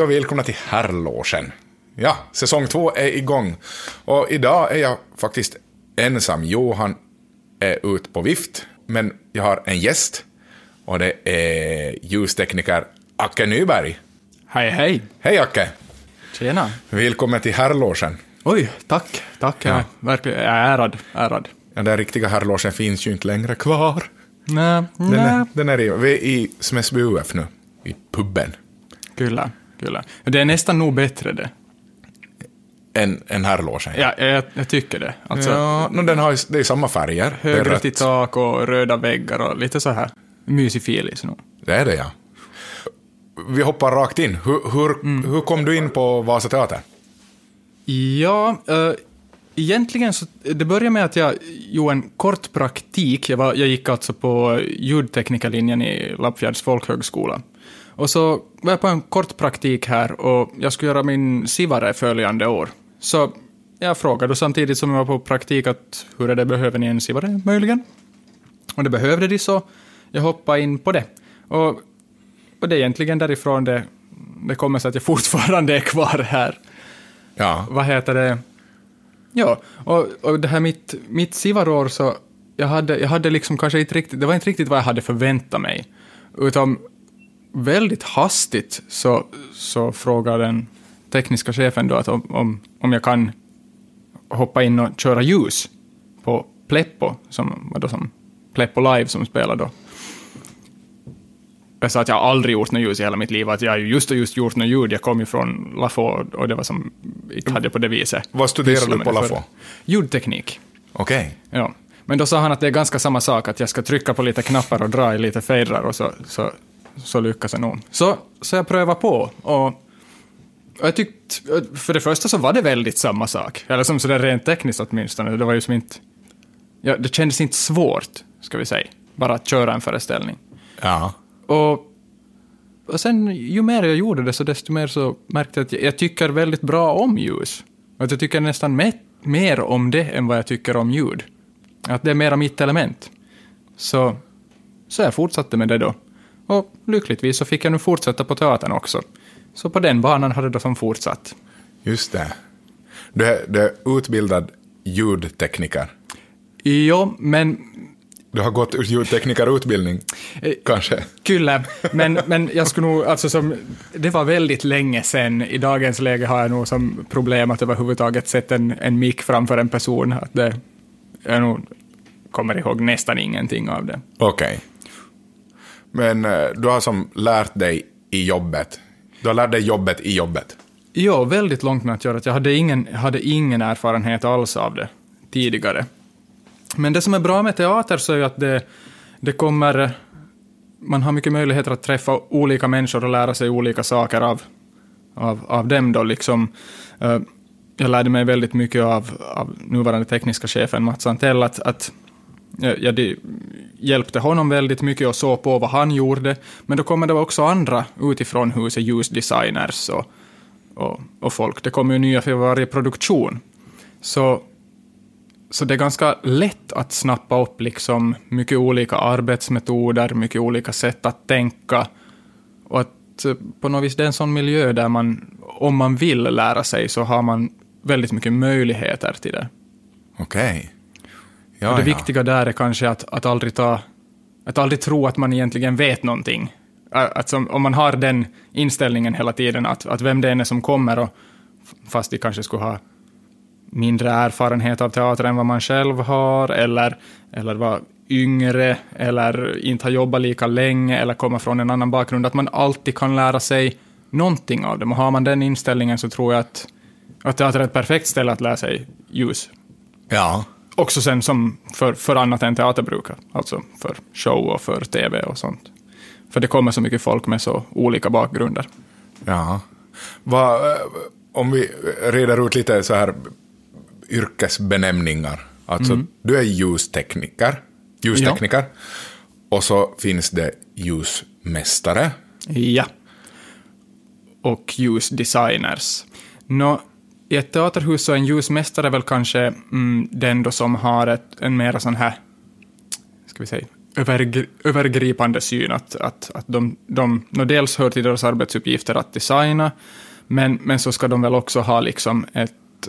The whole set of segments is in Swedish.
Hej och välkomna till Herrlåsen. Ja, säsong två är igång. Och idag är jag faktiskt ensam. Johan är ute på vift, men jag har en gäst. Och det är ljustekniker Acke Nyberg. Hej, hej. Hej Acke! Tjena. Välkommen till Herrlåsen. Oj, tack. Tack. Jag är verkligen jag är ärad. ärad. Den där riktiga Herrlåsen finns ju inte längre kvar. Nej, Den nej. är, den är i, vi är i Smäsby UF nu, i puben. Kyllä, kyllä. Det är nästan nog bättre det. En, en Herrlåsen. Ja, jag, jag tycker det. Alltså, ja no, den har, det är samma färger. Högre till tak och röda väggar och lite så här mysig feeling. nog. Det är det, ja. Vi hoppar rakt in. Hur, hur, Mm. hur kom du in på Vasa Teater? Ja, äh, egentligen så, det började med att jag gjorde en kort praktik. Jag, var, jag gick alltså på ljudteknikerlinjen i Lappfjärds folkhögskola. Och så var jag på en kort praktik här och jag skulle göra min SIVARE följande år. Så jag frågade samtidigt som jag var på praktik att hur är det, behöver ni en SIVARE möjligen? Och det behövde de så jag hoppade in på det. Och, och det är egentligen därifrån det, det kommer sig att jag fortfarande är kvar här Ja. vad heter det? Ja, och, och det här mitt, mitt sivarår så, jag hade, jag hade liksom kanske inte riktigt, det var inte riktigt vad jag hade förväntat mig. Utan väldigt hastigt så, så frågade den tekniska chefen då att om, om, om jag kan hoppa in och köra ljus på Pleppo, som då som Pleppo Live som spelar då. Jag sa att jag aldrig gjort något ljus i hela mitt liv, att jag just och just gjort något ljud. Jag kom ju från Lafo och det var som, inte hade på det viset. Vad studerade du på Lafo? Ljudteknik. Okej. Ja. Men då sa han att det är ganska samma sak, att jag ska trycka på lite knappar och dra i lite fadrar och så, så, så lyckas jag nog. Så, så jag prövade på och, jag tyckte, för det första så var det väldigt samma sak. Eller som sådär rent tekniskt åtminstone. Det var ju som inte, ja, det kändes inte svårt, ska vi säga, bara att köra en föreställning. Ja. Och, och sen ju mer jag gjorde det så desto mer så märkte jag att jag, jag tycker väldigt bra om ljus. Att jag tycker nästan me, mer om det än vad jag tycker om ljud. Att det är mera mitt element. Så, så jag fortsatte med det då. Och lyckligtvis så fick jag nu fortsätta på teatern också. Så på den banan hade det som fortsatt. Just det. Du är, du är utbildad ljudtekniker. Jo, men Du har gått ljudteknikerutbildning, Eh, kanske? Kyllä, men, men jag skulle nog, alltså som, det var väldigt länge sedan. I dagens läge har jag nog som problem att överhuvudtaget sätta en, en mick framför en person. Att det, jag nog kommer ihåg nästan ingenting av det. Okej. Men eh, du har som lärt dig i jobbet. Du har lärt dig jobbet i jobbet. Jo, väldigt långt med att göra. Jag hade ingen, hade ingen erfarenhet alls av det tidigare. Men det som är bra med teater så är ju att det, det kommer... Man har mycket möjligheter att träffa olika människor och lära sig olika saker av, av, av dem. Då, liksom. Eh, Jag lärde mig väldigt mycket av, av nuvarande tekniska chefen Mats Antell, att, att jag, jag hjälpte honom väldigt mycket och såg på vad han gjorde. Men då kommer det också andra utifrån huset, ljusdesigners och, och, och folk. Det kommer ju nya för varje produktion. Så, så det är ganska lätt att snappa upp liksom mycket olika arbetsmetoder, mycket olika sätt att tänka. Och att eh, på något vis det är en sån miljö där man, om man vill lära sig, så har man väldigt mycket möjligheter till det. Okej. Ja, och det ja. viktiga där är kanske att, att, aldrig ta, att aldrig tro att man egentligen vet någonting. Att som, om man har den inställningen hela tiden, att, att vem det än är som kommer, och, fast de kanske skulle ha mindre erfarenhet av teater än vad man själv har, eller, eller vara yngre, eller inte ha jobbat lika länge, eller komma från en annan bakgrund, att man alltid kan lära sig någonting av dem. Och har man den inställningen så tror jag att, att teater är ett perfekt ställe att lära sig ljus Ja. Också sen som för, för annat än teater brukar, alltså för show och för tv och sånt. För det kommer så mycket folk med så olika bakgrunder. Ja. Vad, eh, om vi reder ut lite så här yrkesbenämningar. Alltså, Mm. du är ljustekniker. Ljustekniker. Och så finns det ljusmästare. Ja. Och ljusdesigners. Nå, i ett teaterhus så är en ljusmästare väl kanske mm, den då som har ett, en mera sån här, ska vi säga, övergri övergripande syn att, att, att de, de no, dels hör till deras arbetsuppgifter att designa, men, men så ska de väl också ha liksom ett,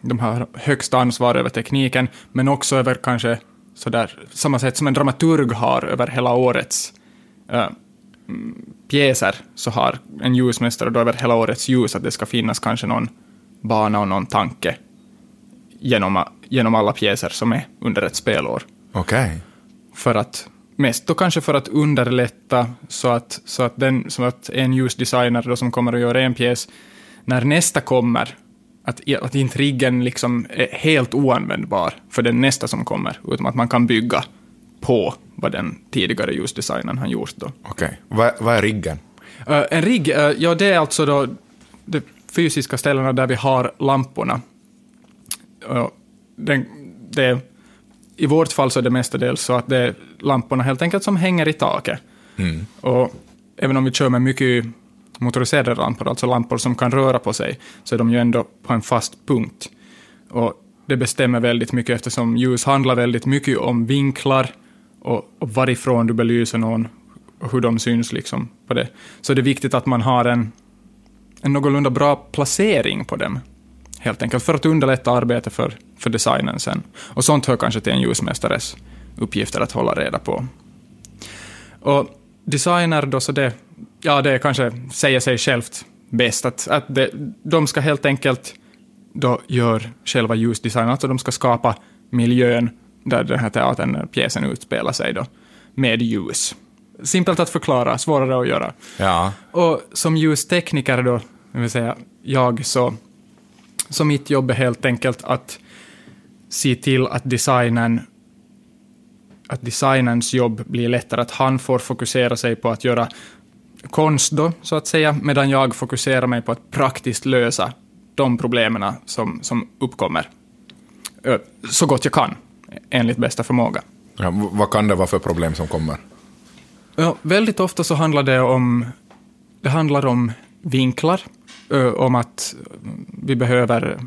de har högsta ansvar över tekniken, men också över kanske sådär, samma sätt som en dramaturg har över hela årets äh, pjäser, så har en ljusmästare då över hela årets ljus att det ska finnas kanske någon bana och någon tanke genom, genom alla pjäser som är under ett spelår. Okej. Okay. För att, mest då kanske för att underlätta så att, så att, den, så att en ljusdesigner då som kommer att göra en pjäs, när nästa kommer, att, att intrigen liksom är helt oanvändbar för den nästa som kommer, utan att man kan bygga på vad den tidigare ljusdesignern har gjort. Okej, okay. vad, vad är riggen? Uh, en rigg, uh, ja det är alltså då de fysiska ställena där vi har lamporna. Den, det, I vårt fall så är det mestadels så att det är lamporna helt enkelt som hänger i taket. Mm. Och även om vi kör med mycket motoriserade lampor, alltså lampor som kan röra på sig, så är de ju ändå på en fast punkt. Och det bestämmer väldigt mycket eftersom ljus handlar väldigt mycket om vinklar och, och varifrån du belyser någon och hur de syns liksom på det. Så det är viktigt att man har en, en någorlunda bra placering på dem, helt enkelt, för att underlätta arbetet för, för designen sen. Och sånt hör kanske till en ljusmästares uppgifter att hålla reda på. Och designer då, så det, ja, det kanske säger sig självt bäst, att, att det, de ska helt enkelt då gör själva ljusdesignen, alltså de ska skapa miljön där den här teatern, pjäsen utspelar sig då, med ljus. Simpelt att förklara, svårare att göra. Ja. Och som ljustekniker då, det vill säga jag, så, så mitt jobb är helt enkelt att se till att designen att designens jobb blir lättare, att han får fokusera sig på att göra konst då, så att säga, medan jag fokuserar mig på att praktiskt lösa de problemen som, som uppkommer. Så gott jag kan, enligt bästa förmåga. Ja, vad kan det vara för problem som kommer? Ja, väldigt ofta så handlar det om, det handlar om vinklar, om att vi behöver,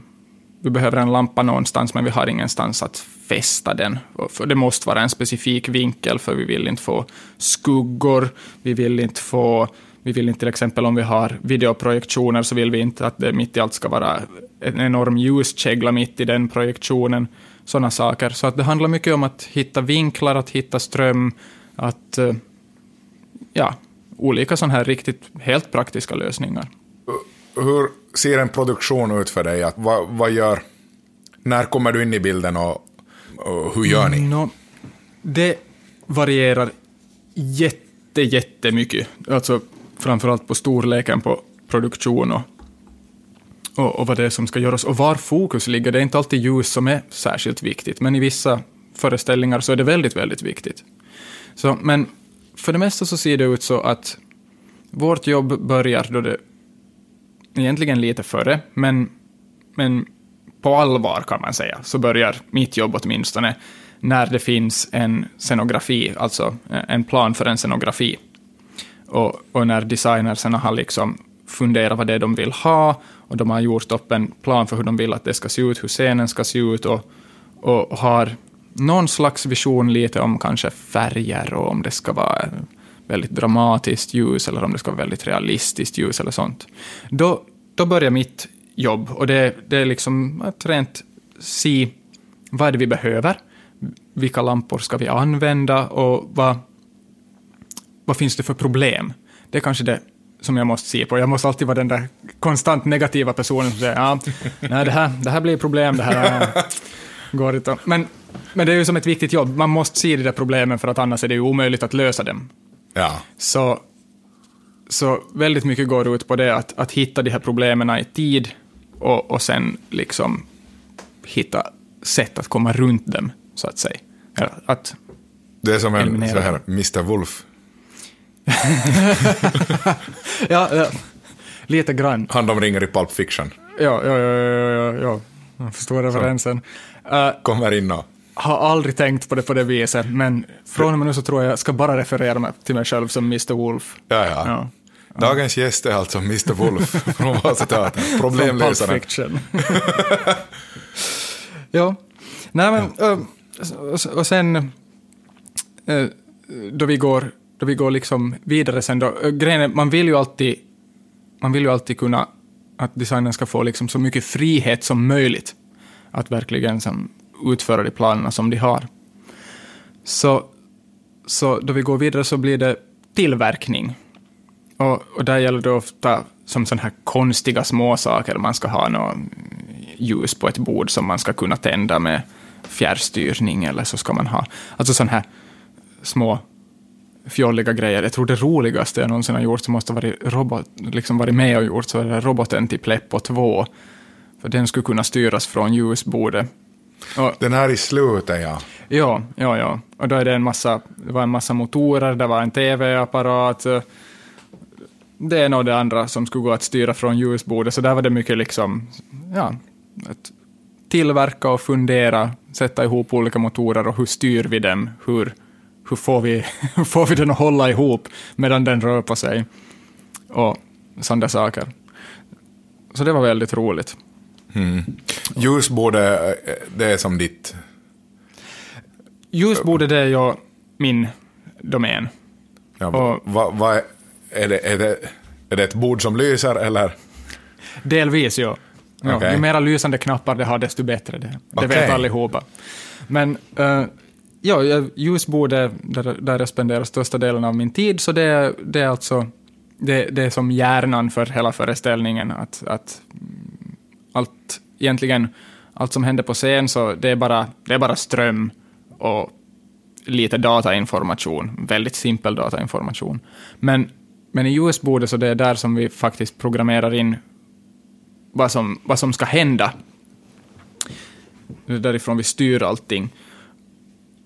vi behöver en lampa någonstans, men vi har ingenstans att fästa den. För det måste vara en specifik vinkel, för vi vill inte få skuggor, vi vill inte få vi vill inte till exempel om vi har videoprojektioner så vill vi inte att det mitt i allt ska vara en enorm ljuskägla mitt i den projektionen. Sådana saker. Så att det handlar mycket om att hitta vinklar, att hitta ström, att ja, olika sådana här riktigt helt praktiska lösningar. Hur ser en produktion ut för dig? Att, vad, vad gör, när kommer du in i bilden och, och hur gör ni? No, det varierar jätte, jättemycket. Alltså framförallt på storleken på produktion och, och, och vad det är som ska göras. Och var fokus ligger, det är inte alltid ljus som är särskilt viktigt, men i vissa föreställningar så är det väldigt, väldigt viktigt. Så, men för det mesta så ser det ut så att vårt jobb börjar då det egentligen lite före, men, men på allvar kan man säga, så börjar mitt jobb åtminstone när det finns en scenografi, alltså eh, en plan för en scenografi. Och, och när designerserna har liksom funderat vad det är de vill ha, och de har gjort upp en plan för hur de vill att det ska se ut, hur scenen ska se ut, och, och har någon slags vision lite om kanske färger och om det ska vara väldigt dramatiskt ljus eller om det ska vara väldigt realistiskt ljus eller sånt. Då, då börjar mitt jobb och det, det är liksom att rent se vad är det vi behöver, vilka lampor ska vi använda och vad, vad finns det för problem? Det är kanske det som jag måste se på. Jag måste alltid vara den där konstant negativa personen som säger ja, nej, det, här, det här blir problem, det här går inte. Men men det är ju som ett viktigt jobb. Man måste se de där problemen för att annars är det ju omöjligt att lösa dem. Ja. Så, så väldigt mycket går ut på det, att, att hitta de här problemen i tid och, och sen liksom hitta sätt att komma runt dem, så att säga. Att det är som en så här Mr. Wolf. ja, ja, lite grann. Han de ringer i Pulp Fiction. Ja, ja, ja, ja, ja, ja. jag förstår referensen. Uh, Kommer in och har aldrig tänkt på det på det viset, men från och med nu så tror jag jag ska bara referera mig till mig själv som Mr. Wolf. Ja, ja. ja. Dagens gäst är alltså Mr. Wolf från Vasateatern, problemlösaren. ja, nej men, och sen då vi går, då vi går liksom vidare sen då, grejen är, man vill ju alltid, man vill ju alltid kunna att designen ska få liksom så mycket frihet som möjligt att verkligen som, utföra de planerna som de har. Så, så då vi går vidare så blir det tillverkning. Och, och där gäller det ofta som sådana här konstiga småsaker. Man ska ha något ljus på ett bord som man ska kunna tända med fjärrstyrning, eller så ska man ha alltså sådana här små fjolliga grejer. Jag tror det roligaste jag någonsin har gjort, som måste ha varit, robot, liksom varit med och gjort, så är det roboten till Pleppo 2. För den skulle kunna styras från ljusbordet. Och, den här i slutet, ja. Ja, ja, ja. Och då är det en massa, det var en massa motorer, det var en tv-apparat, det ena och det andra som skulle gå att styra från ljusbordet, så där var det mycket liksom, ja, att tillverka och fundera, sätta ihop olika motorer och hur styr vi dem, hur, hur, får, vi, hur får vi den att hålla ihop medan den rör på sig, och sådana saker. Så det var väldigt roligt. Mm. Ljusbordet, det är som ditt? Ljusbordet, det är ju min domän. Ja, och, vad, vad är, det, är, det, är det ett bord som lyser, eller? Delvis, ja. ja okay. Ju mera lysande knappar det har, desto bättre. Det, det okay. vet allihopa. Men uh, ja, ljusbordet, där, där jag spenderar största delen av min tid, så det, det är alltså det, det är som hjärnan för hela föreställningen. Att, att allt, egentligen, allt som händer på scen, så det är bara, det är bara ström och lite datainformation, väldigt simpel datainformation. Men, men i US-bordet så det är där som vi faktiskt programmerar in vad som, vad som ska hända. Det är därifrån vi styr allting.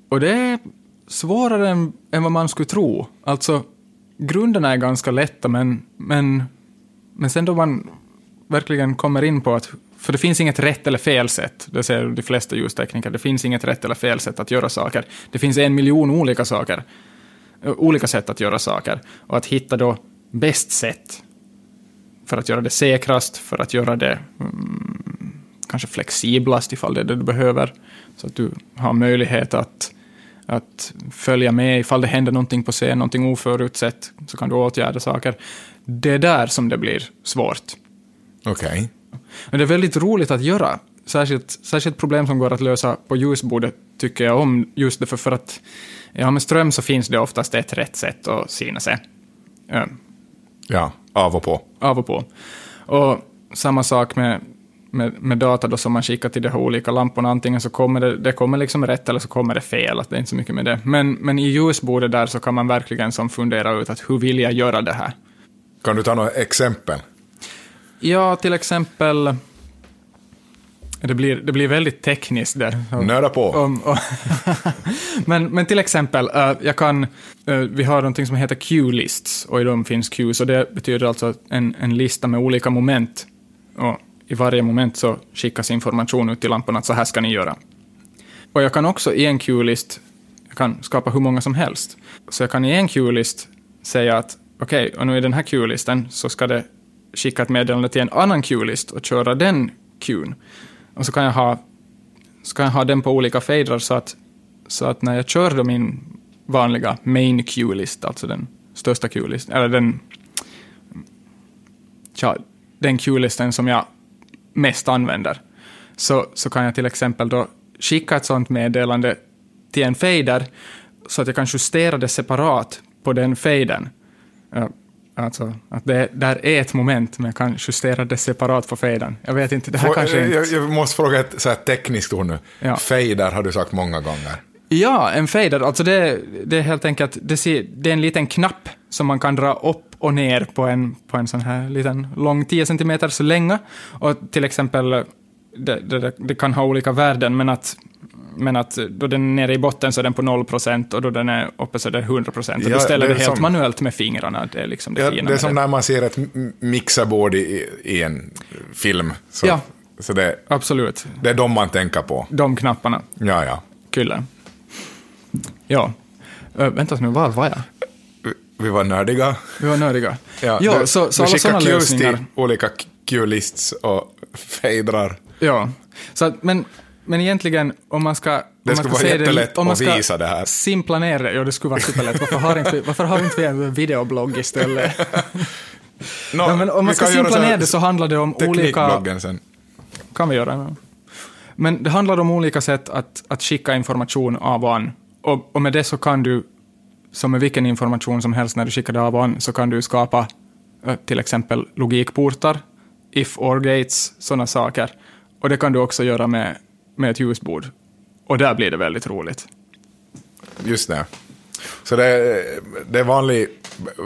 Och det är svårare än, än vad man skulle tro. Alltså, grunderna är ganska lätta, men, men, men sen då man verkligen kommer in på att, för det finns inget rätt eller fel sätt, det säger de flesta ljustekniker, det finns inget rätt eller fel sätt att göra saker. Det finns en miljon olika saker, eh, olika sätt att göra saker. Och att hitta då bäst sätt för att göra det säkrast, för att göra det mm, kanske flexiblast ifall det är det du behöver, så att du har möjlighet att, att följa med ifall det händer någonting på scen, någonting oförutsett, så kan du åtgärda saker. Det är där som det blir svårt. Okej. Okay. Men det är väldigt roligt att göra. Särskilt, särskilt problem som går att lösa på ljusbordet tycker jag om, just därför för att ja, med ström så finns det oftast ett rätt sätt att syna sig. Ja, ja av och på. Av och på. Och samma sak med, med, med data då som man skickar till de här olika lamporna. Antingen så kommer det, det kommer liksom rätt eller så kommer det fel. Att det är inte så mycket med det. Men, men i ljusbordet där så kan man verkligen som fundera ut att hur vill jag göra det här? Kan du ta några exempel? Ja, till exempel... Det blir, det blir väldigt tekniskt där. Nöda på. Om, om men, men till exempel, uh, jag kan, uh, vi har någonting som heter Q-lists, och i dem finns Qs, och det betyder alltså en, en lista med olika moment. Och I varje moment så skickas information ut till lamporna att så här ska ni göra. Och jag kan också i en Q-list, jag kan skapa hur många som helst. Så jag kan i en Q-list säga att okej, okay, och nu i den här Q-listen så ska det skicka ett meddelande till en annan Q-list och köra den Qn. Och så kan jag ha, så kan jag ha den på olika fadrar så att, så att när jag kör då min vanliga main Q-list, alltså den största Q-listen, eller den, ja, den Q-listen som jag mest använder, så, så kan jag till exempel då skicka ett sånt meddelande till en fader så att jag kan justera det separat på den fadern. Alltså, att det där är ett moment, men jag kan justera det separat på fejden. Jag vet inte, det här Får, kanske jag, inte... Jag måste fråga ett så här tekniskt ord nu. Ja. Fader har du sagt många gånger. Ja, en fader, alltså det, det är helt enkelt, det, ser, det är en liten knapp som man kan dra upp och ner på en, på en sån här liten lång 10 cm länga. Och till exempel, det, det, det, kan ha olika värden, men att men att då den är nere i botten så är den på 0% och då den är uppe så är det 100 procent. Ja, du ställer det, det helt som, manuellt med fingrarna. Det är liksom det ja, fina Det är som när man ser ett mixerbord i, i en film. Så, ja, så det, absolut. Det är de man tänker på. De knapparna. Ja, ja. Kyllä. Ja. Äh, vänta nu, var var jag? Vi var nördiga. Vi var nördiga. Ja, ja du, så, så alla sådana lösningar. olika Q-lists och fejdrar. Ja, så, men men egentligen, om man ska... Om Det skulle vara jättelätt om man att ska visa det här. Simpla ner det, ja det skulle vara superlätt. Varför har, inte, varför har inte vi en videoblogg istället? Nå, ja, men om man ska simpla ner det så handlar det om olika... Sen. kan vi göra. Ja. Men det handlar om olika sätt att, att skicka information av och an. Och, och med det så kan du, som med vilken information som helst när du skickar det av och an, så kan du skapa eh, till exempel logikportar, if-or-gates, sådana saker. Och det kan du också göra med, med ett ljusbord. Och där blir det väldigt roligt. Just det. Så det, det är vanlig...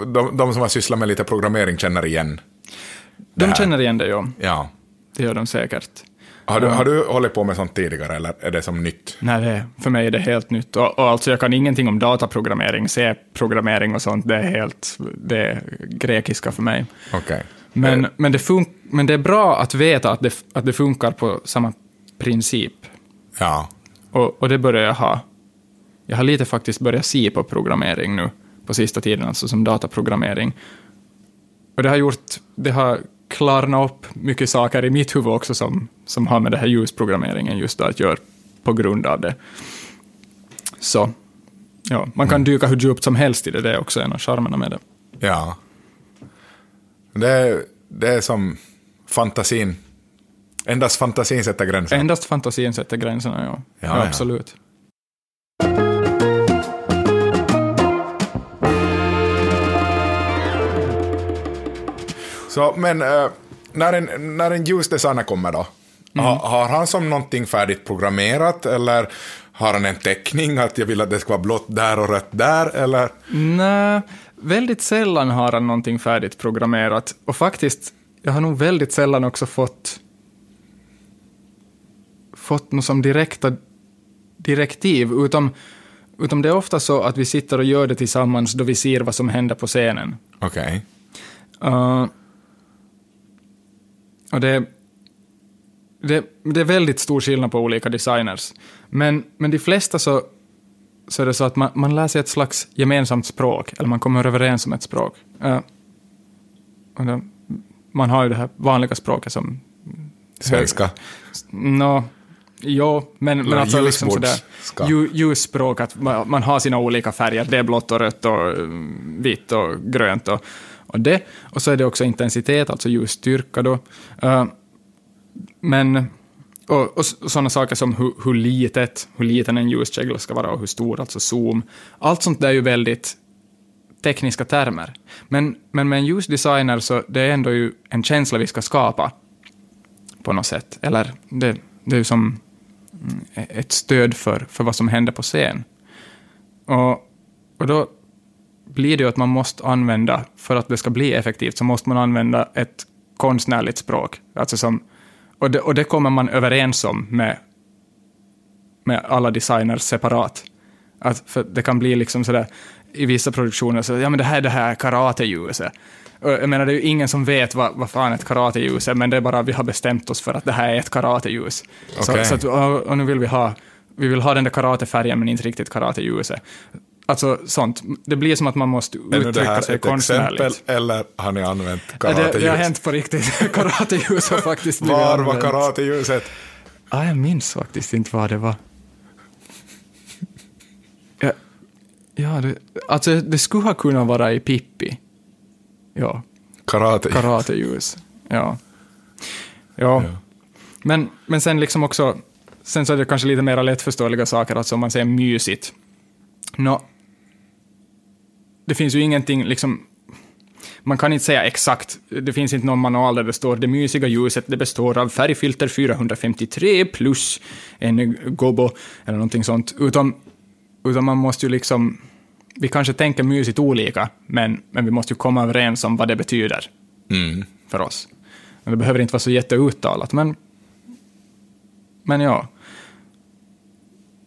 De, de som har sysslat med lite programmering känner igen. De här. känner igen det, ja. Ja. Det gör de säkert. Har du, har du hållit på med sånt tidigare eller är det som nytt? Nej, det, för mig är det helt nytt. Och, och alltså jag kan ingenting om dataprogrammering, C-programmering och sånt. Det är helt det är grekiska för mig. Okej. Men, Eh, men, det fun- men det är bra att veta att det, att det funkar på samma princip. Ja. Och, och det börjar jag ha. Jag har lite faktiskt börjat se på programmering nu på sista tiden, alltså som dataprogrammering. Och det har gjort, det har klarnat upp mycket saker i mitt huvud också som, som har med det här ljusprogrammeringen just då att göra på grund av det. Så, ja, man kan dyka hur djupt som helst i det, det är också en av charmerna med det. Ja. Det, det är som fantasin. Endast fantasin sätter gränser. Endast fantasin sätter gränserna, ja. Ja, ja absolut. Så, men eh, när, en, när en ljusdesigner kommer då, Mm. ha, har han som någonting färdigt programmerat eller har han en teckning att jag vill att det ska vara blått där och rött där eller? Nej, väldigt sällan har han någonting färdigt programmerat. Och faktiskt, jag har nog väldigt sällan också fått fått något som direkta direktiv, utom, utom det är ofta så att vi sitter och gör det tillsammans då vi ser vad som händer på scenen. Okej. Uh, och det, det, det är väldigt stor skillnad på olika designers. Men, men de flesta så, så är det så att man, man lär sig ett slags gemensamt språk, eller man kommer överens om ett språk. Uh, och det, man har ju det här vanliga språket som... Svenska. Nå, jo, men, men alltså liksom sådär, ljusspråk, att man, man har sina olika färger, det är blått och rött och mm, vitt och grönt och, och det. Och så är det också intensitet, alltså ljusstyrka då. Uh, men, och, och sådana saker som hur, hur litet, hur liten en ljuskägla ska vara och hur stor, alltså zoom. Allt sånt där är ju väldigt tekniska termer. Men, men med en ljusdesigner så det är ändå ju en känsla vi ska skapa på något sätt. Eller det, det är ju som mm, ett stöd för, för vad som händer på scen. Och, och då blir det ju att man måste använda, för att det ska bli effektivt, så måste man använda ett konstnärligt språk. Alltså som, och, det, och det kommer man överens om med, med alla designers separat. Att, för det kan bli liksom sådär, i vissa produktioner, så ja men det här är det här karateljuset. Jag menar, det är ju ingen som vet vad, vad fan ett karateljus är, men det är bara vi har bestämt oss för att det här är ett karateljus. Så, Okej. så att, och, och nu vill vi ha, vi vill ha den där karatefärgen, men inte riktigt karateljuset. Alltså sånt. Det blir som att man måste Är nu det uttrycka här sig ett exempel konstnärligt. eller har ni använt Ja, det, det har karateljus? hänt på riktigt. Karateljus har faktiskt blivit Var var använt. karateljuset? Ah, jag minns faktiskt inte vad det var. Ja, ja det, alltså det skulle ha kunnat vara i Pippi. Ja, Karate. karateljus. Ja. ja. Men, men sen liksom också, sen så är det kanske lite mer lättförståeliga saker, alltså om man säger mysigt. Nå, det finns ju ingenting liksom, man kan inte säga exakt, det finns inte någon manual där det står det mysiga ljuset, det består av färgfilter 453 plus en gobo, eller någonting sånt, utan, utan man måste ju liksom, vi kanske tänker mysigt olika, men, men vi måste ju komma överens om vad det betyder Mm. för oss. Men det behöver inte vara så jätteuttalat, men, men ja.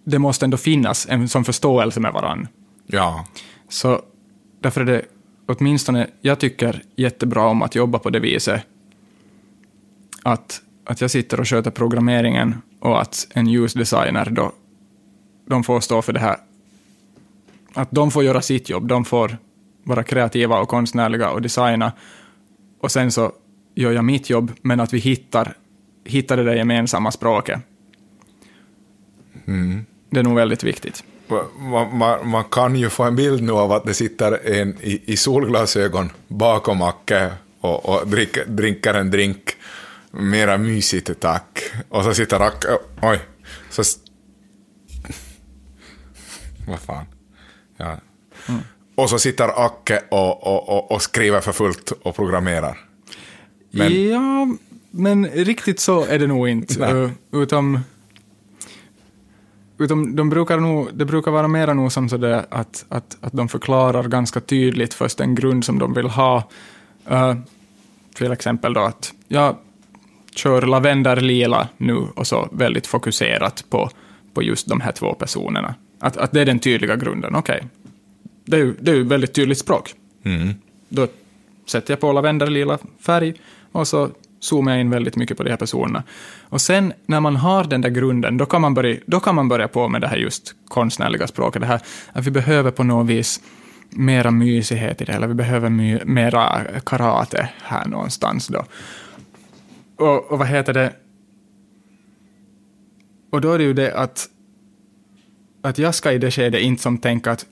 Det måste ändå finnas en sån förståelse med varandra. Ja. Så därför är det åtminstone, jag tycker jättebra om att jobba på det viset. Att, att jag sitter och sköter programmeringen och att en ljusdesigner då, de får stå för det här. Att de får göra sitt jobb, de får vara kreativa och konstnärliga och designa. Och sen så gör jag mitt jobb, men att vi hittar, hittar det där gemensamma språket. Det är nog väldigt viktigt. Man, man, man kan ju få en bild nu av att det sitter en i, i solglasögon bakom Acke och, och dricker, dricker en drink. Mera mysigt tack. Och så sitter Acke... Oj. Så, vad fan. Ja. Och så sitter Acke och, och, och, och skriver för fullt och programmerar. Men- Ja, men riktigt så är det nog inte. Uh, utom, utom de brukar nog, det brukar vara mera nog som sådär att, att, att de förklarar ganska tydligt först en grund som de vill ha. Uh, till exempel då att jag kör lavenderlila nu och så väldigt fokuserat på, på just de här två personerna. Att, att det är den tydliga grunden, okej. Det är ju det är ju väldigt tydligt språk. Då sätter jag på lavenderlila färg och så zoomar jag in väldigt mycket på de här personerna. Och sen när man har den där grunden, då kan man börja, då kan man börja på med det här just konstnärliga språket. Det här att vi behöver på något vis mera mysighet i det hela. Vi behöver my, mera karate här någonstans då. Och, och vad heter det? Och då är det ju det att, att jag ska i det skedet inte som tänka att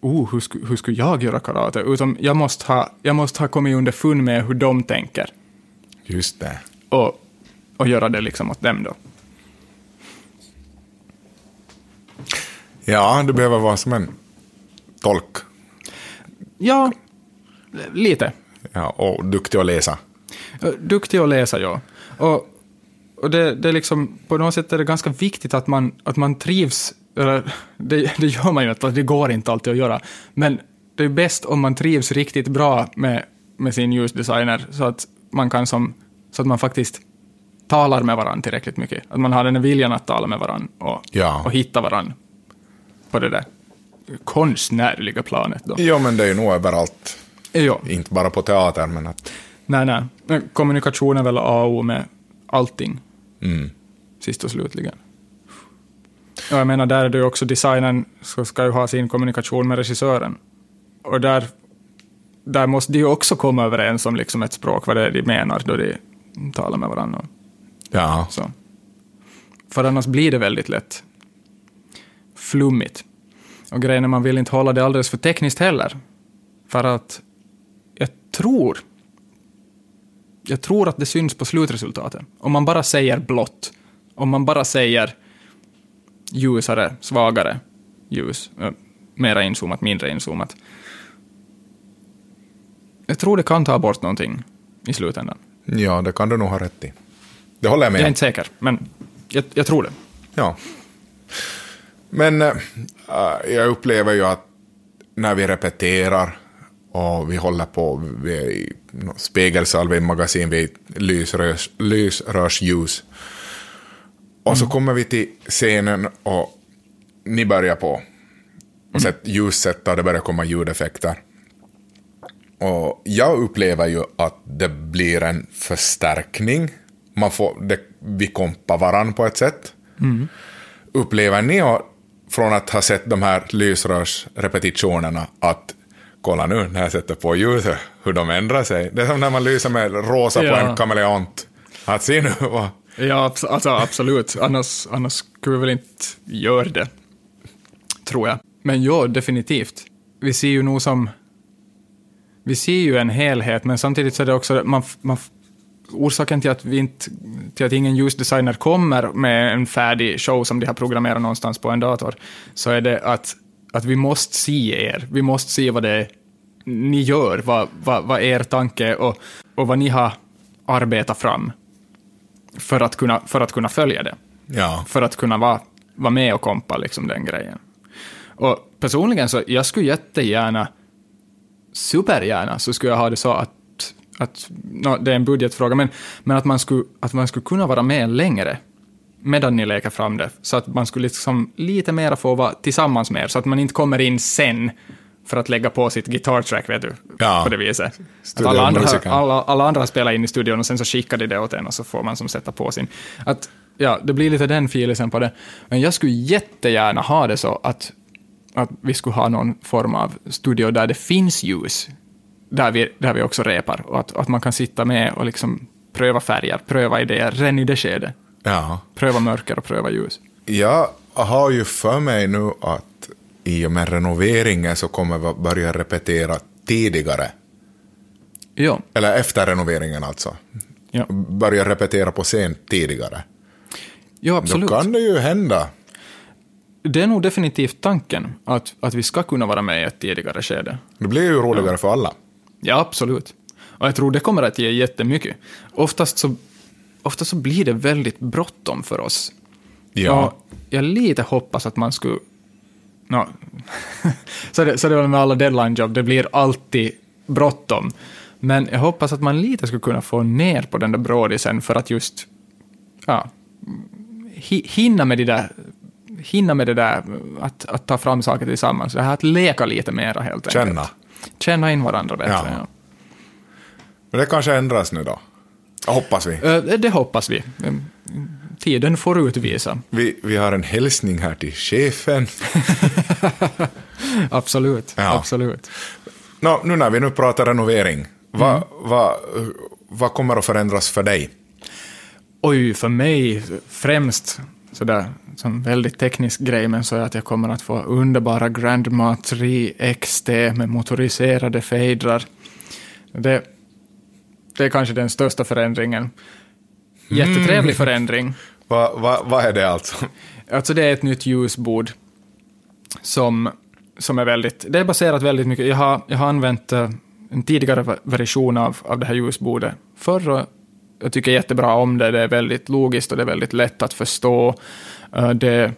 oh, hur, sku, hur skulle jag göra karate? Utan jag måste ha, jag måste ha kommit underfund med hur de tänker Just det. och, och göra det liksom åt dem då. Ja, du behöver vara som en tolk. Ja, lite. Ja, och duktig att läsa. Duktig att läsa, ja. Och, och det, det är liksom, på något sätt är det ganska viktigt att man, att man trivs, eller det, det gör man ju inte, det går inte alltid att göra, men det är bäst om man trivs riktigt bra med, med sin ljusdesigner, så att man kan som, så att man faktiskt talar med varandra tillräckligt mycket. Att man har den här viljan att tala med varandra och, Ja. och hitta varandra på det där konstnärliga planet då. Jo, men det är ju nog överallt. Ja. Inte bara på teater, men att... Nej, nej. Kommunikation är väl A och O med allting, Mm. sist och slutligen. Och jag menar, där är det ju också designen ska, ska ju ha sin kommunikation med regissören. Och där, där måste de ju också komma överens om liksom ett språk, vad det är de menar då de talar med varandra. Ja. Så. För annars blir det väldigt lätt flummigt. Och grejen är, man vill inte hålla det alldeles för tekniskt heller. För att jag tror, jag tror att det syns på slutresultatet. Om man bara säger blått, om man bara säger ljusare, svagare ljus, mera inzoomat, mindre inzoomat. Jag tror det kan ta bort någonting i slutändan. ja, det kan du nog ha rätt i. Det håller jag med Jag är inte säker, men jag, jag tror det. Ja. Men äh, jag upplever ju att när vi repeterar och vi håller på, vi är i spegelsalvemagasin, vi är i lysrörs, lysrörsljus. Och så kommer vi till scenen och ni börjar på. Och sätt ljussätta och det börjar komma ljudeffekter. Och jag upplever ju att det blir en förstärkning. Man får, det, vi kompar varann på ett sätt. Upplever ni från att ha sett de här lysrörsrepetitionerna att kolla nu när jag sätter på ljuset, hur de ändrar sig. Det är som när man lyser med rosa på Ja. en kameleont. Att se nu vad... Ja, alltså, absolut. Annars, annars skulle vi väl inte göra det. Tror jag. Men ja, definitivt. Vi ser ju nog som... Vi ser ju en helhet, men samtidigt så är det också... Man, man, orsaken till att, vi inte, till att ingen ljusdesigner kommer med en färdig show som de har programmerat någonstans på en dator, så är det att, att vi måste se er. Vi måste se vad det är ni gör, vad, vad, vad er tanke är och, och vad ni har arbetat fram för att kunna, för att kunna följa det. Ja. För att kunna vara, vara med och kompa liksom den grejen. Och personligen så, jag skulle jättegärna, supergärna, så skulle jag ha det så att, att nå, det är en budgetfråga, men, men att, man skulle, att man skulle kunna vara med längre medan ni leker fram det, så att man skulle liksom lite mer få vara tillsammans med er, så att man inte kommer in sen för att lägga på sitt guitar-track, vet du, Ja. på det viset. Att alla, andra, alla, alla andra spelar in i studion och sen så skickar de det åt en och så får man som sätta på sin. Att, ja, det blir lite den filisen på det. Men jag skulle jättegärna ha det så att, att vi skulle ha någon form av studio där det finns ljus, där vi, där vi också repar, och att, att man kan sitta med och liksom pröva färger, pröva idéer, redan i det skedet. Ja. Pröva mörker och pröva ljus. Ja, har ju för mig nu att i och med renoveringen så kommer vi börja repetera tidigare. Ja, Eller efter renoveringen alltså. ja. Börja repetera på scen tidigare. ja Då absolut. kan det ju hända. Det är nog definitivt tanken, att, att vi ska kunna vara med i ett tidigare skede. Det blir ju roligare för alla. Ja, absolut. Och jag tror det kommer att ge jättemycket. Oftast så, oftast så blir det väldigt bråttom för oss. Ja. Och jag lite hoppas att man skulle... No. så, är det, så är det väl med alla deadline-jobb, det blir alltid bråttom. Men jag hoppas att man lite skulle kunna få ner på den där brådisen för att just ja, hi- hinna med det där hinna med det där att, att ta fram saker tillsammans. Det här att leka lite mera helt enkelt. Känna. Känna in varandra bättre. Ja. Ja. Men det kanske ändras nu då. Hoppas vi. Ö, Det hoppas vi. Mm, Tiden får utvisa. vi. Vi har en hälsning här till chefen. Absolut. Ja. Absolut. Nå, nu när vi nu pratar renovering, vad, vad, vad kommer att förändras för dig? Oj, för mig främst sådär som väldigt teknisk grej, men så är att jag kommer att få underbara Grandma 3 XT med motoriserade fejdrar. Det, det är kanske den största förändringen. Jättetrevlig förändring. Vad vad vad är det alltså? Alltså det är ett nytt ljusbord som, som är väldigt, det är baserat väldigt mycket, jag har, jag har använt eh, en tidigare va- version av, av det här ljusbordet förr och jag tycker jättebra om det, det är väldigt logiskt och det är väldigt lätt att förstå. Eh, Det är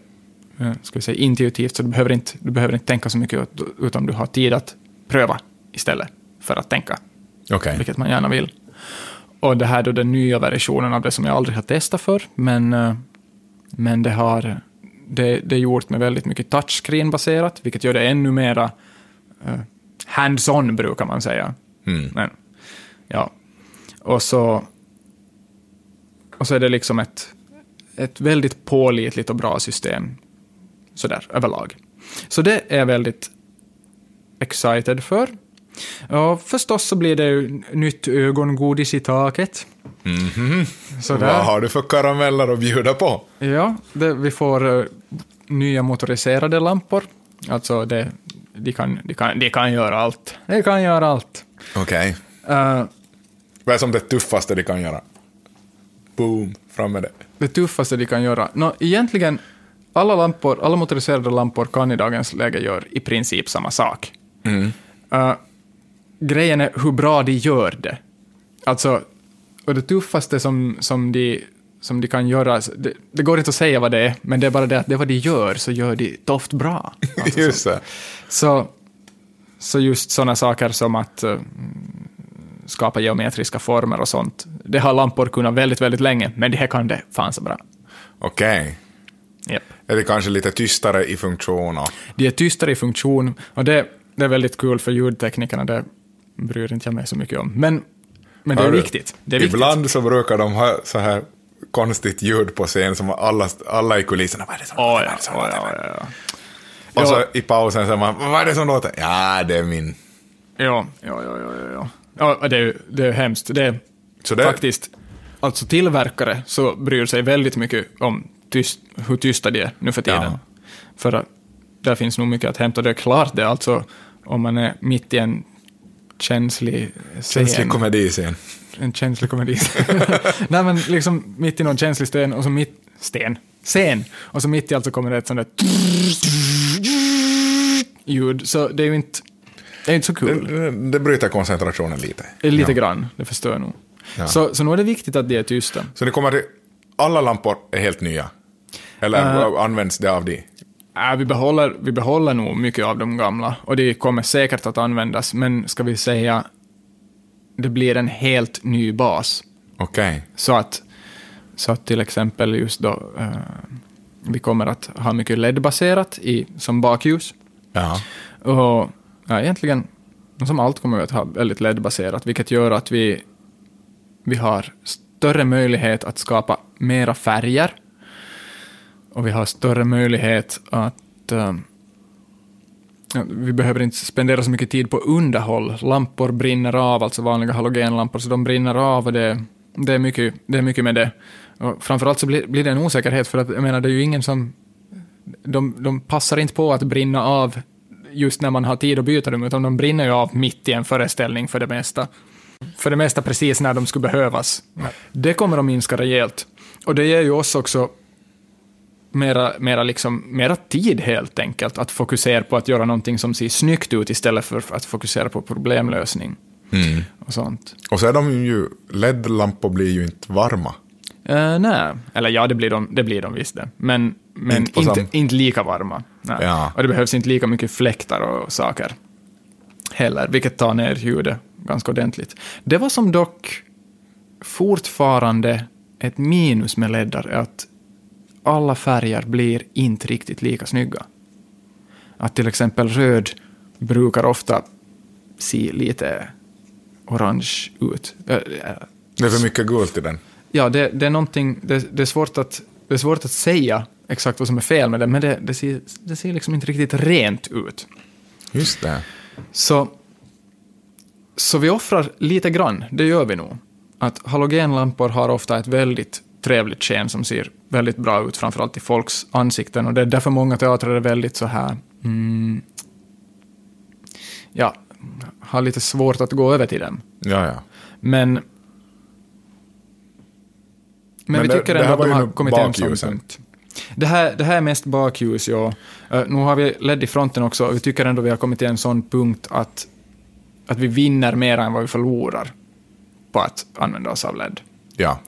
eh, ska vi säga, intuitivt, så du behöver, inte, du behöver inte tänka så mycket, ut- utan du har tid att pröva istället för att tänka Okej. vilket man gärna vill. Och det här då den nya versionen av det som jag aldrig har testat för, men, eh, men det har det, det är gjort med väldigt mycket touchscreen-baserat, vilket gör det ännu mera eh, hands-on, brukar man säga. Mm. Men, ja. Och så, och så är det liksom ett, ett väldigt pålitligt och bra system, sådär överlag. Så det är jag väldigt excited för. Ja, förstås så blir det ju nytt ögongodis i taket. Sådär. Vad har du för karameller att bjuda på? Ja, det, vi får eh, nya motoriserade lampor. Alltså, det, de, kan, de, kan, de kan göra allt. De kan göra allt. Okej. Eh, Vad är som det tuffaste de kan göra? Boom, fram med det. det tuffaste de kan göra. Nå, egentligen, alla, lampor, alla motoriserade lampor kan i dagens läge göra i princip samma sak. Eh, grejen är hur bra de gör det. Alltså, och det tuffaste som, som, de, som de kan göra, det, det går inte att säga vad det är, men det är bara det att det vad de gör, så gör de doft bra. Alltså, Just det. så, så just sådana saker som att eh, skapa geometriska former och sånt, det har lampor kunnat väldigt, väldigt länge, men det här kan det fan så bra. Okej. Yep. Är det kanske lite tystare i funktion? Och... De är tystare i funktion och det, det är väldigt kul för ljudteknikerna, det bryr inte jag mig så mycket om. Men, men det är viktigt. Det är viktigt. Ibland så brukar de ha så här konstigt ljud på scen som alla, alla i kulisserna. Vad är det som är ja, som låter? ja, ja, ja. Och så i pausen säger man, vad är det som låter? Ja, det är min. Ja, ja, ja, ja, ja, ja. det, är, det är hemskt. Det är Så det- faktiskt, alltså tillverkare så bryr sig väldigt mycket om tyst, hur tysta de är nu för tiden. Ja. För att där finns nog mycket att hämta. Det är klart det, alltså om man är mitt i en känslig scen. Känslig komediscen. En känslig komedi. Nej, men liksom mitt i någon känslig sten och så mitt... Sten? Scen! Och så mitt i allt så kommer det ett sånt där... ljud. Så det är ju inte... Det är inte så kul. Det, det bryter koncentrationen lite. Lite Ja. grann, det förstår jag nog. Ja. Så, så nu är det viktigt att de är tysta. Så ni kommer till, alla lampor är helt nya? Eller Eh. används det av de? Äh, vi, behåller, vi behåller nog mycket av de gamla och det kommer säkert att användas, men ska vi säga det blir en helt ny bas. Okej. Så att, så att till exempel just då eh, vi kommer att ha mycket LED-baserat i, som bakljus. Ja. Och ja, egentligen, som allt kommer vi att ha väldigt LED-baserat, vilket gör att vi, vi har större möjlighet att skapa mera färger. Och vi har större möjlighet att... ja, vi behöver inte spendera så mycket tid på underhåll. Lampor brinner av, alltså vanliga halogenlampor, så de brinner av och det, det, är, mycket, det är mycket med det. Och framförallt så blir, blir det en osäkerhet, för att jag menar, det är ju ingen som... de, de passar inte på att brinna av just när man har tid att byta dem, utan de brinner ju av mitt i en föreställning för det mesta. För det mesta precis när de skulle behövas. Det kommer att minska rejält. Och det ger ju oss också mera, mera, liksom, mera tid helt enkelt att fokusera på att göra någonting som ser snyggt ut istället för att fokusera på problemlösning. Mm. Och sånt. Och så är de ju, LED-lampor blir ju inte varma. Uh, nej, eller ja, det blir de, det blir de visst det. Men, men Inte inte, inte, lika varma. Ja. Och det behövs inte lika mycket fläktar och saker heller, vilket tar ner ljudet ganska ordentligt. Det var som dock fortfarande ett minus med leddar, är att alla färger blir inte riktigt lika snygga. Att till exempel röd brukar ofta se lite orange ut. Äh, äh, Det är för mycket gult i den. Ja, det, det är någonting, det, det, är svårt att, det är svårt att säga exakt vad som är fel med det, men det, det, ser, det ser liksom inte riktigt rent ut. Just det. Så, så vi offrar lite grann, det gör vi nog. Att halogenlampor har ofta ett väldigt trevligt sken som ser väldigt bra ut, framförallt i folks ansikten, och det är därför många teatrar är väldigt så här... Mm, ja, har lite svårt att gå över till dem. Ja, ja. Men, men, Men vi det- tycker det ändå att de har kommit bakljusen. ståndpunkt. Det här, det här är mest bakljus, ja. Eh, nu har vi LED i fronten också, och vi tycker ändå vi har kommit till en sån punkt att, att vi vinner mer än vad vi förlorar på att använda oss av LED. Ja.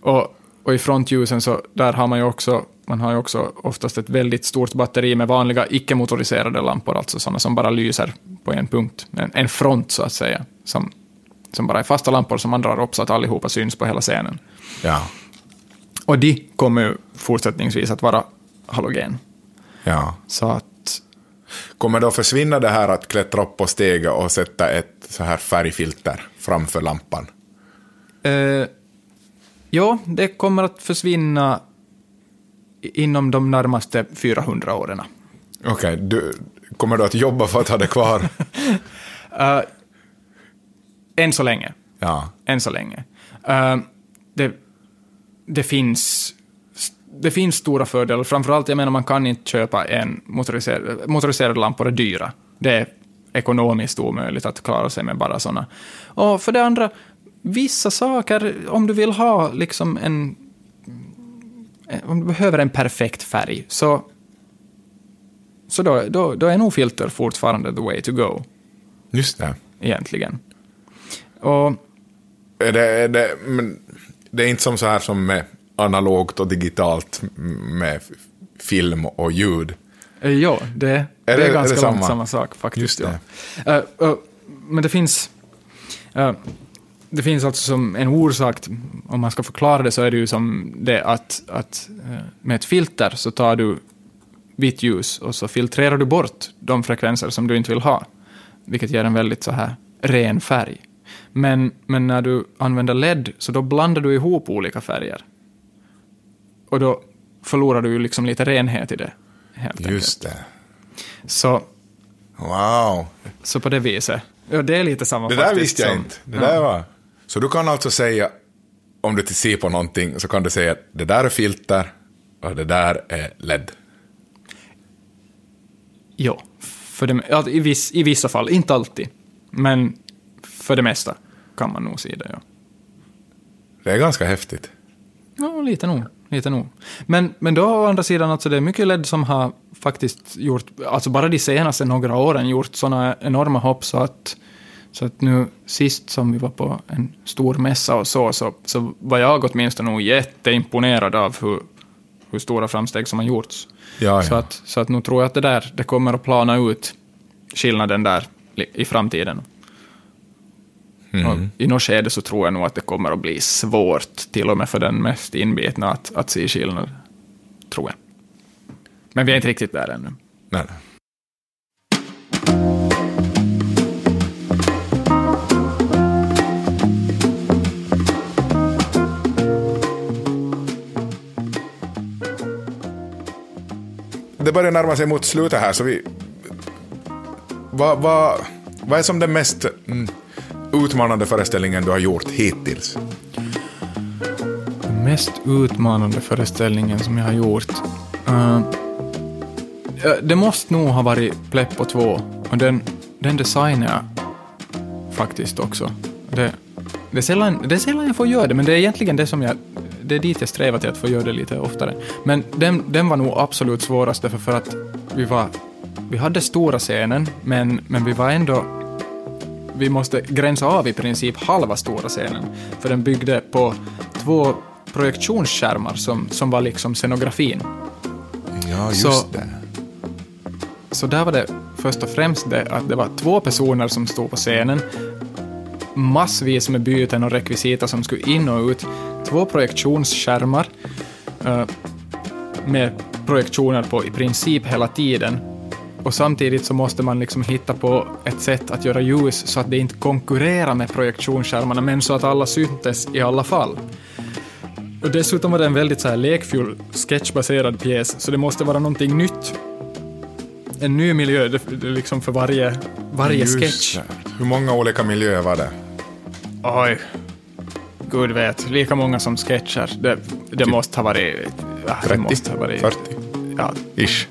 Och, och i frontljusen så där har man ju också, man har ju också oftast ett väldigt stort batteri med vanliga icke-motoriserade lampor, alltså sådana som bara lyser på en punkt, en, en front så att säga, som, som bara är fasta lampor som man drar upp så att allihopa syns på hela scenen. Ja. Och de kommer ju fortsättningsvis att vara halogen. Ja. Så att, Kommer då försvinna det här att klättra upp på steget och sätta ett så här färgfilter framför lampan? eh, ja, det kommer att försvinna inom de närmaste 400 åren. Okej, du, kommer du att jobba för att ha det kvar? Eh, än så länge. Ja. än så länge. Eh, det, det, finns, det finns stora fördelar. Framförallt, jag menar, man kan inte köpa en motoriserad, motoriserade lampor är dyra. Det är ekonomiskt omöjligt att klara sig med bara sådana. Och för det andra, vissa saker, om du vill ha liksom en... Om du behöver en perfekt färg, så, så då, då, då är nog filter fortfarande the way to go, Just det. egentligen. Och Är det, är det, men det är inte som så här som med analogt och digitalt med film och ljud. Eh, Ja, det, det, det- är är ganska det långt samma? samma sak faktiskt. Just det. Ja. Eh, eh, men det finns... eh, det finns alltså som en orsak, om man ska förklara det, så är det ju som det att, att eh, med ett filter så tar du vitt ljus och så filtrerar du bort de frekvenser som du inte vill ha, vilket ger en väldigt så här ren färg. Men, men när du använder LED så då blandar du ihop olika färger. Och då förlorar du ju liksom lite renhet i det. Helt enkelt. Just det. Så, Wow. så på det viset. Ja, det är lite samma Det där faktiskt visste jag som- inte. Det där var... Så du kan alltså säga, om du inte ser på någonting, så kan du säga att det där är filter och det där är LED. Ja, för det, ja i, viss, i vissa fall. Inte alltid. Men för det mesta kan man nog se det, ja. Det är ganska häftigt. Ja, lite nog. Lite nog. Men, men då å andra sidan, alltså det är mycket LED som har faktiskt gjort, alltså bara de senaste några åren gjort sådana enorma hopp så att, så att nu sist som vi var på en stor mässa och så, så, så var jag åtminstone nog jätteimponerad av hur, hur stora framsteg som har gjorts. Ja, Så, ja. att, så att nu tror jag att det där, det kommer att plana ut skillnaden där i framtiden. Mm. I något skede så tror jag nog att det kommer att bli svårt, till och med för den mest inbitna, att, att se skillnad. Tror jag. Men vi är inte riktigt där ännu. Nej, nej. Det börjar närma sig mot slutet här, så vi... Vad, va, va är som den mest mm, utmanande föreställningen du har gjort hittills? Den mest utmanande föreställningen som jag har gjort. Uh, Det måste nog ha varit Pleppo 2 och den, den designar jag faktiskt också. Det, det, är sällan, det är sällan jag får göra det, men det är egentligen det som jag... Det är dit jag strävar till att få göra det lite oftare. Men den, den var nog absolut svåraste för, för att vi var... Vi hade stora scenen, men, men vi var ändå... Vi måste gränsa av i princip halva stora scenen, för den byggde på två projektionsskärmar som, som var liksom scenografin. Ja, just Så- det. Så där var det först och främst det att det var två personer som stod på scenen, massvis med byten och rekvisita som skulle in och ut, två projektionsskärmar eh, med projektioner på i princip hela tiden. Och samtidigt så måste man liksom hitta på ett sätt att göra ljus så att det inte konkurrerar med projektionsskärmarna, men så att alla syntes i alla fall. Och dessutom var det en väldigt så här lekfull sketchbaserad pjäs, så det måste vara någonting nytt en ny miljö det, det liksom för varje, varje Just sketch. det. Hur många olika miljöer var det? Oj. Gud vet, lika många som sketcher. Det, det måste ha varit... Ja, det 30? måste ha varit 40? Ja, Ish.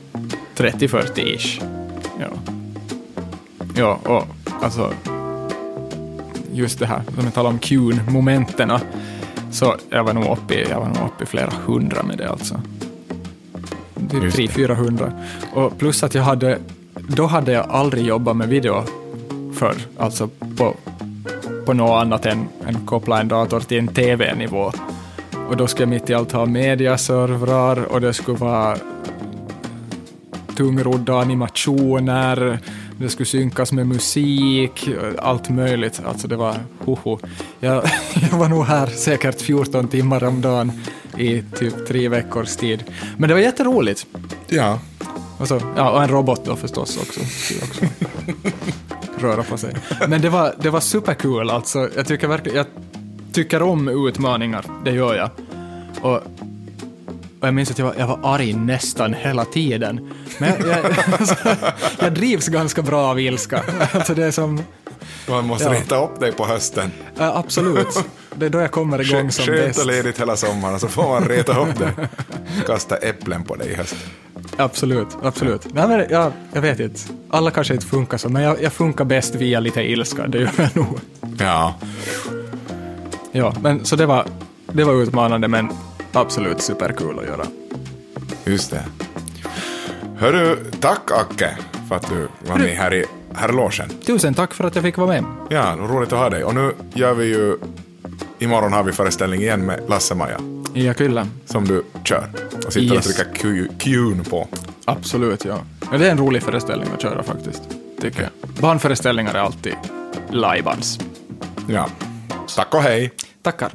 30-40-ish. Ja. Ja, och alltså... Just det här, som jag talade om Qn, momenten. Så jag var nog uppe i, jag var nog uppe i flera hundra med det alltså. Typ Just det. 300-400. Och plus att jag hade... Då hade jag aldrig jobbat med video förr. Alltså på, på något annat än, än koppla en dator till en TV-nivå. Och då skulle jag mitt i allt ha mediaservrar och det skulle vara tungrodda animationer, det skulle synkas med musik, allt möjligt. Alltså det var hoho. Jag, jag var nog här säkert 14 timmar om dagen i typ tre veckors tid. Men det var jätteroligt. Ja. Och, så, ja, och en robot då förstås också. Också röra på sig. Men det var, det var superkul alltså. Jag tycker verkligen, jag tycker om utmaningar, det gör jag. Och, och jag minns att jag var, jag var arg nästan hela tiden. Men jag, jag, alltså, jag drivs ganska bra av ilska. Alltså det är som, Man måste Ja. reta upp dig på hösten. ja, absolut. Det är då jag kommer igång Skönt som skönt bäst. och ledigt hela sommaren så får man reta upp dig. Kasta äpplen på dig i höst. Absolut, absolut. Men jag, jag vet inte. Alla kanske inte funkar så, men jag, jag funkar bäst via lite ilska, det gör jag nog. Ja. Ja, men så det var, det var utmanande, men absolut superkul att göra. Just det. Hörru, tack Acke för att du var med här i herrlogen. Tusen tack för att jag fick vara med. Ja, roligt att ha dig. Och nu gör vi ju... Imorgon har vi föreställning igen med Lasse-Maja Ja, kyllä. som du kör. Och sitter och Yes. trycker Q- Q'n på. Absolut, ja. ja. Det är en rolig föreställning att köra faktiskt, tycker jag. Barnföreställningar är alltid lajbans. Ja. Tack och hej. Tackar.